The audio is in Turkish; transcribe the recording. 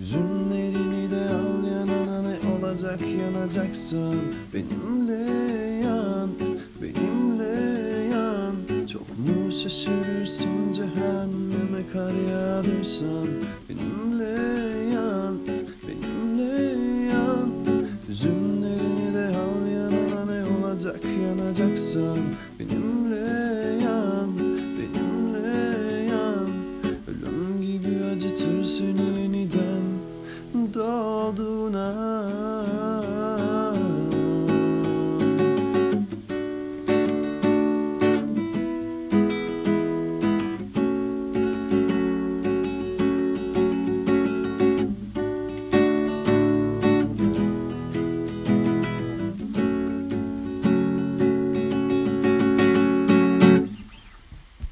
Hüzünlerini de al yanına ne olacak yanacaksan Benimle yan, benimle yan. Çok mu şaşırırsın cehenneme kar yağdırsan? Benimle yan, benimle yan. Hüzünlerini de al yanına ne olacak yanacaksan Benimle yan, benimle yan. Ölüm gibi acıtır seni doğdun ay